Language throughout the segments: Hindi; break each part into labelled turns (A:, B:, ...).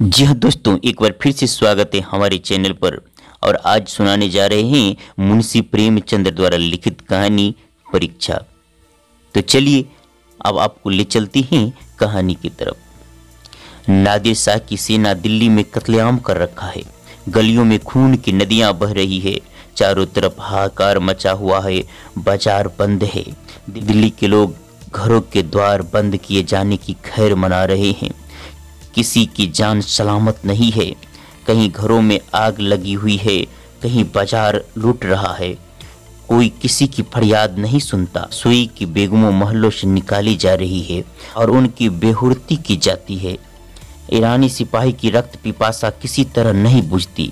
A: जी हाँ दोस्तों, एक बार फिर से स्वागत है हमारे चैनल पर। और आज सुनाने जा रहे हैं मुंशी प्रेमचंद्र द्वारा लिखित कहानी परीक्षा। तो चलिए, अब आपको ले चलते हैं कहानी की तरफ़। नादिर शाह की सेना दिल्ली में कत्लेआम कर रखा है। गलियों में खून की नदियाँ बह रही है। चारों तरफ़ हाहाकार मचा हुआ है। बाज़ार बंद है। दिल्ली के लोग घरों के द्वार बंद किए जाने की खैर मना रहे हैं। किसी की जान सलामत नहीं है। कहीं घरों में आग लगी हुई है, कहीं बाज़ार लूट रहा है। कोई किसी की फरियाद नहीं सुनता। सुई की बेगमों महलों से निकाली जा रही है और उनकी बेहुरती की जाती है। ईरानी सिपाही की रक्त पिपासा किसी तरह नहीं बुझती।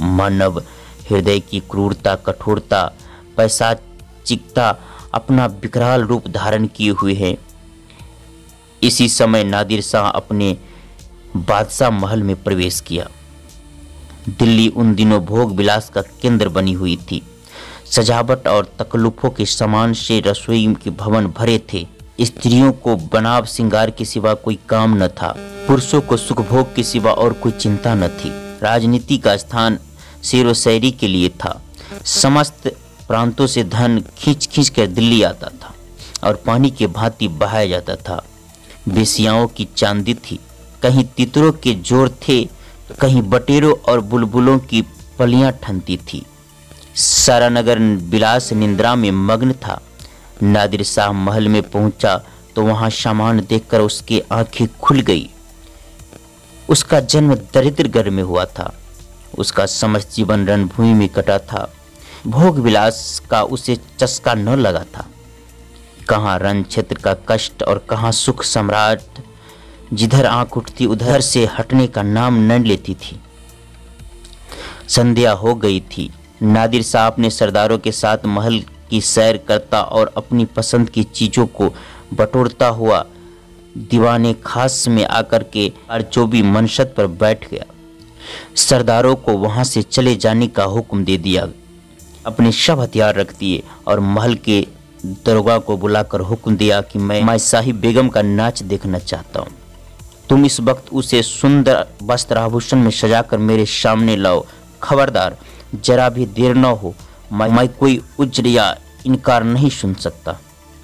A: मानव हृदय की क्रूरता, कठोरता पैसा चिकता अपना विकराल रूप धारण किए हुए है। इसी समय नादिर शाह अपने बादशाह महल में प्रवेश किया। दिल्ली उन दिनों भोग विलास का केंद्र बनी हुई थी। सजावट और तकल्लुफों के सामान से रसोई के भवन भरे थे। स्त्रियों को बनाव श्रृंगार के सिवा कोई काम न था। पुरुषों को सुख भोग के सिवा और कोई चिंता न थी। राजनीति का स्थान शेर शैरी के लिए था। समस्त प्रांतों से धन खींच खींच कर दिल्ली आता था और पानी के भांति बहाया जाता था। बेसियाओं की चांदी थी। कहीं तितरों के ज़ोर थे, कहीं बटेरों और बुलबुलों की पलियाँ ठनती थी। सारा नगर बिलास निंद्रा में मग्न था। नादिर शाह महल में पहुँचा तो वहाँ सामान देखकर उसकी आँखें खुल गई। उसका जन्म दरिद्र घर में हुआ था। उसका समस्त जीवन रणभूमि में कटा था। भोग विलास का उसे चस्का न लगा था। कहाँ रण क्षेत्र का कष्ट और कहाँ सुख सम्राट जिधर आँख उठती, उधर से हटने का नाम न लेती थी। संध्या हो गई थी। नादिर साहब ने सरदारों के साथ महल की सैर करता और अपनी पसंद की चीज़ों को बटोरता हुआ दीवाने खास में आकर के अर्चोबी मनशत पर बैठ गया। सरदारों को वहाँ से चले जाने का हुक्म दे दिया। अपने सब हथियार रख दिए और महल के दरोगा को बुलाकर हुक्म दिया कि मैं माई साहिब बेगम का नाच देखना चाहता हूँ। तुम इस वक्त उसे सुंदर वस्त्र आभूषण में सजाकर मेरे सामने लाओ। खबरदार जरा भी देर न हो। मैं, मैं कोई उज्र या इनकार नहीं सुन सकता।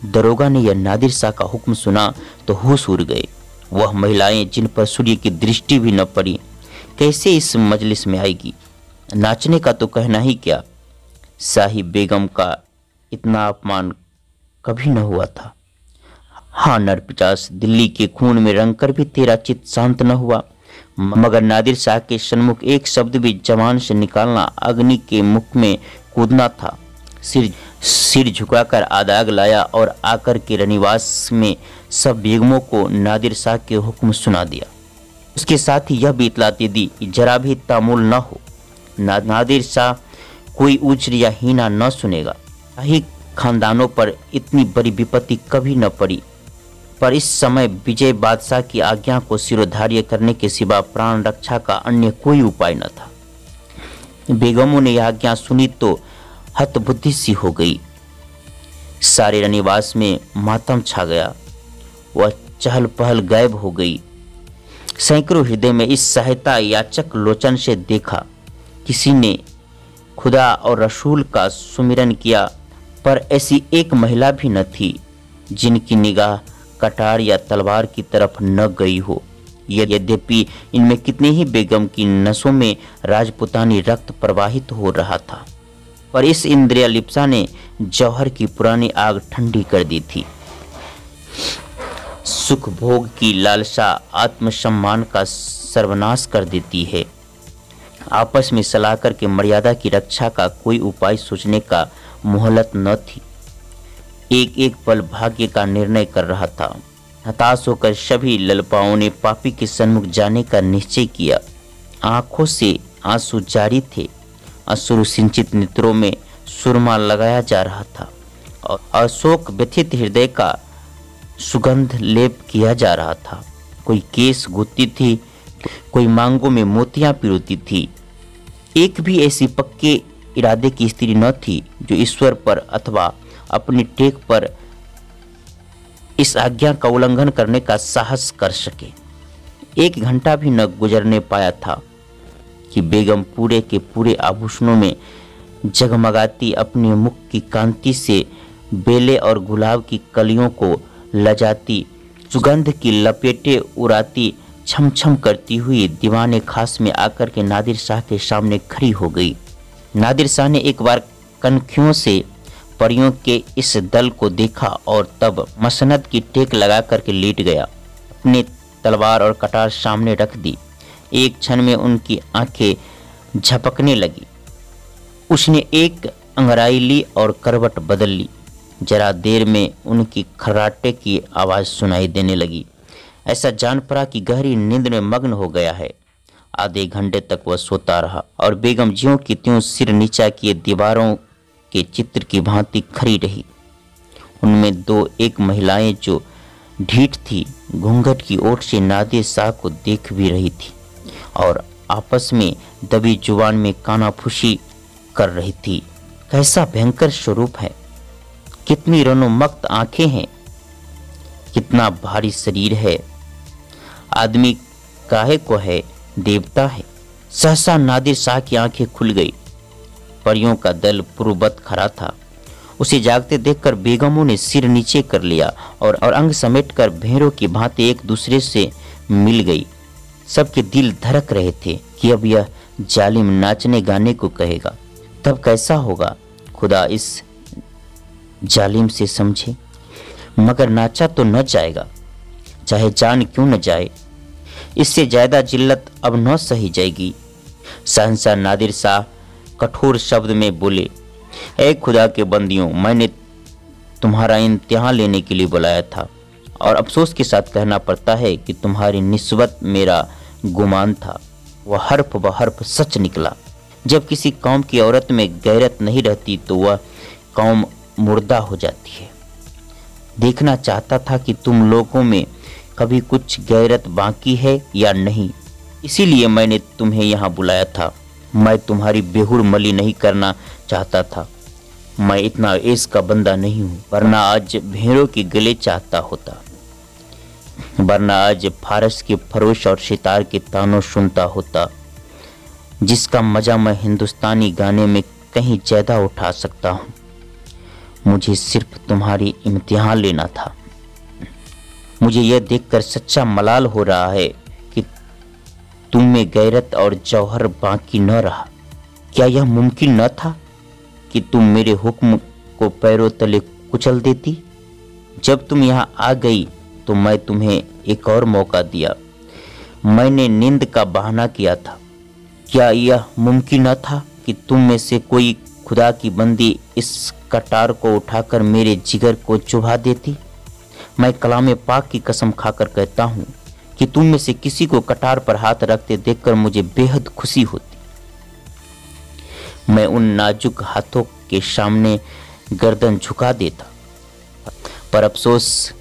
A: दरोगा ने यह नादिर शाह का हुक्म सुना तो होश उड़ गए। वह महिलाएँ जिन पर सूर्य की दृष्टि भी न पड़ी कैसे इस मजलिस में आएगी? नाचने का तो कहना ही क्या? शाही बेगम का इतना अपमान कभी न हुआ था। हाँ नरपिचास दिल्ली के खून में रंग कर भी तेरा चित्त शांत न हुआ। मगर नादिर शाह के सन्मुख एक शब्द भी जवान से निकालना अग्नि के मुख में कूदना था। सिर सिर झुकाकर आदाग लाया और आकर के रनिवास में सब बेगमों को नादिर शाह के हुक्म सुना दिया। उसके साथ ही यह भी इतलाती दी कि जरा भी तामुल न हो। ना, नादिर शाह कोई उज्र या हीना न सुनेगा। खानदानों पर इतनी बड़ी विपत्ति कभी न पड़ी। पर इस समय विजय बादशाह की आज्ञा को सिरोधार्य करने के सिवा प्राण रक्षा का अन्य कोई उपाय न था। बेगमों ने यह आज्ञा सुनी तो हतबुद्धि सी हो गई। सारे रनिवास में मातम छा गया। वह चहल पहल गायब हो गई। सैकड़ों हृदय में इस सहायता याचक लोचन से देखा। किसी ने खुदा और रसूल का सुमिरन किया, पर ऐसी एक महिला भी न थी, जिनकी निगाह कटार या तलवार की तरफ़ न गई हो। यद्यपि इनमें कितने ही बेगम की नसों में राजपुतानी रक्त प्रवाहित हो रहा था, पर इस इंद्रिया लिप्सा ने जौहर की पुरानी आग ठंडी कर दी थी। सुख भोग की लालसा आत्मसम्मान का सर्वनाश कर देती है। आपस में सलाह करके मर्यादा की रक्षा का कोई उपाय सोचने का मोहलत न थी। एक एक पल भाग्य का निर्णय कर रहा था। हताश होकर सभी ललपाओं ने पापी के सन्मुख जाने का निश्चय किया। आँखों से आँसू जारी थे। असुर सिंचित नेत्रों में सुरमा लगाया जा रहा था और अशोक व्यथित हृदय का सुगंध लेप किया जा रहा था। कोई केस गुत्ती थी, कोई मांगों में मोतियाँ पिरोती थी। एक भी ऐसी पक्के इरादे की स्त्री न थी जो ईश्वर पर अथवा अपनी टेक पर इस आज्ञा का उल्लंघन करने का साहस कर सके। एक घंटा भी न गुजरने पाया था कि बेगम पूरे के पूरे आभूषणों में जगमगाती अपने मुख की कांति से बेले और गुलाब की कलियों को लजाती, सुगंध की लपेटे उड़ाती छम छम करती हुई दीवाने खास में आकर के नादिर शाह के सामने खड़ी हो गई। नादिर शाह ने एक बार कनखियों से परियों के इस दल को देखा और तब मसनद की टेक लगा करके लेट गया। अपने तलवार और कटार सामने रख दी। एक क्षण में उनकी आँखें झपकने लगी। उसने एक अंगराई ली और करवट बदल ली। जरा देर में उनकी खर्राटे की आवाज़ सुनाई देने लगी। ऐसा जान पड़ा कि गहरी नींद में मग्न हो गया है। आधे घंटे तक वह सोता रहा और बेगम ज्यों की त्यों सिर नीचा किए दीवारों के चित्र की भांति खड़ी रही। उनमें दो एक महिलाएँ जो ढीठ थी, घूंघट की ओर से नादे शाह को देख भी रही थी और आपस में दबी ज़ुबान में कानाफुशी कर रही थी। कैसा भयंकर स्वरूप है। कितनी रनोमक्त आँखें हैं। कितना भारी शरीर है। आदमी काहे को है, देवता है। सहसा नादिर शाह की आँखें खुल गई। परियों का दल पूर्ववत खड़ा था। उसे जागते देखकर बेगमों ने सिर नीचे कर लिया और, और अंग समेटकर भेड़ों की भांति एक दूसरे से मिल गई। सबके दिल धड़क रहे थे कि अब यह जालिम नाचने गाने को कहेगा। तब कैसा होगा खुदा इस जालिम से समझे। मगर नाचा तो न जाएगा चाहे जान क्यों न जाए। इससे ज़्यादा जिल्लत अब न सही जाएगी। सहनसा नादिर शाह कठोर शब्द में बोले ए खुदा के बंदियों, मैंने तुम्हारा इम्तिहान लेने के लिए बुलाया था और अफसोस के साथ कहना पड़ता है कि तुम्हारी निस्बत मेरा गुमान था। वह हर्फ व हर्फ सच निकला। जब किसी कौम की औरत में गैरत नहीं रहती तो वह कौम मुर्दा हो जाती है। देखना चाहता था कि तुम लोगों में कभी कुछ गैरत बाकी है या नहीं, इसीलिए मैंने तुम्हें यहाँ बुलाया था। मैं तुम्हारी बेहुर मली नहीं करना चाहता था। मैं इतना ऐस का बंदा नहीं हूँ, वरना आज भेड़ों के गले चाहता होता। वरना आज फारस के फरोश और सितार के तानों सुनता होता, जिसका मज़ा मैं हिंदुस्तानी गाने में कहीं ज़्यादा उठा सकता हूँ। मुझे सिर्फ़ तुम्हारी इम्तिहान लेना था। मुझे यह देखकर सच्चा मलाल हो रहा है तुम में गैरत और जौहर बाकी न रहा। क्या यह मुमकिन न था कि तुम मेरे हुक्म को पैरों तले कुचल देती? जब तुम यहाँ आ गई तो मैं तुम्हें एक और मौका दिया। मैंने नींद का बहाना किया था। क्या यह मुमकिन न था कि तुम में से कोई खुदा की बंदी इस कटार को उठाकर मेरे जिगर को चुभा देती? मैं कलाम पाक की कसम खाकर कहता हूँ कि तुम में से किसी को कटार पर हाथ रखते देखकर मुझे बेहद खुशी होती। मैं उन नाजुक हाथों के सामने गर्दन झुका देता, पर अफसोस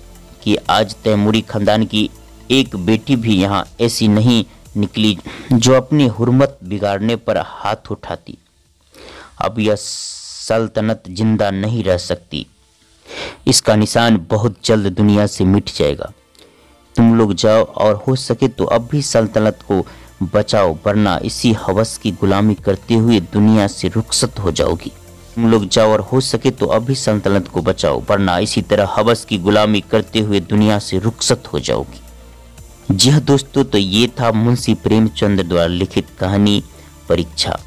A: कि आज तैमूरी खानदान की एक बेटी भी यहाँ ऐसी नहीं निकली जो अपनी हुरमत बिगाड़ने पर हाथ उठाती। अब यह सल्तनत ज़िंदा नहीं रह सकती। इसका निशान बहुत जल्द दुनिया से मिट जाएगा। तुम लोग जाओ और हो सके तो अब भी सल्तनत को बचाओ, वरना इसी हवस की गुलामी करते हुए दुनिया से रुखसत हो जाओगी। तुम लोग जाओ और हो सके तो अभी सल्तनत को बचाओ, वरना इसी तरह हवस की गुलामी करते हुए दुनिया से रुखसत हो जाओगी। जी हाँ दोस्तों तो ये था मुंशी प्रेमचंद्र द्वारा लिखित कहानी परीक्षा।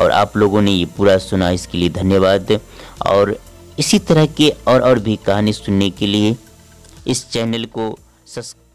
A: और आप लोगों ने ये पूरा सुना, इसके लिए धन्यवाद। और इसी तरह के और और भी कहानी सुनने के लिए इस चैनल को subscribe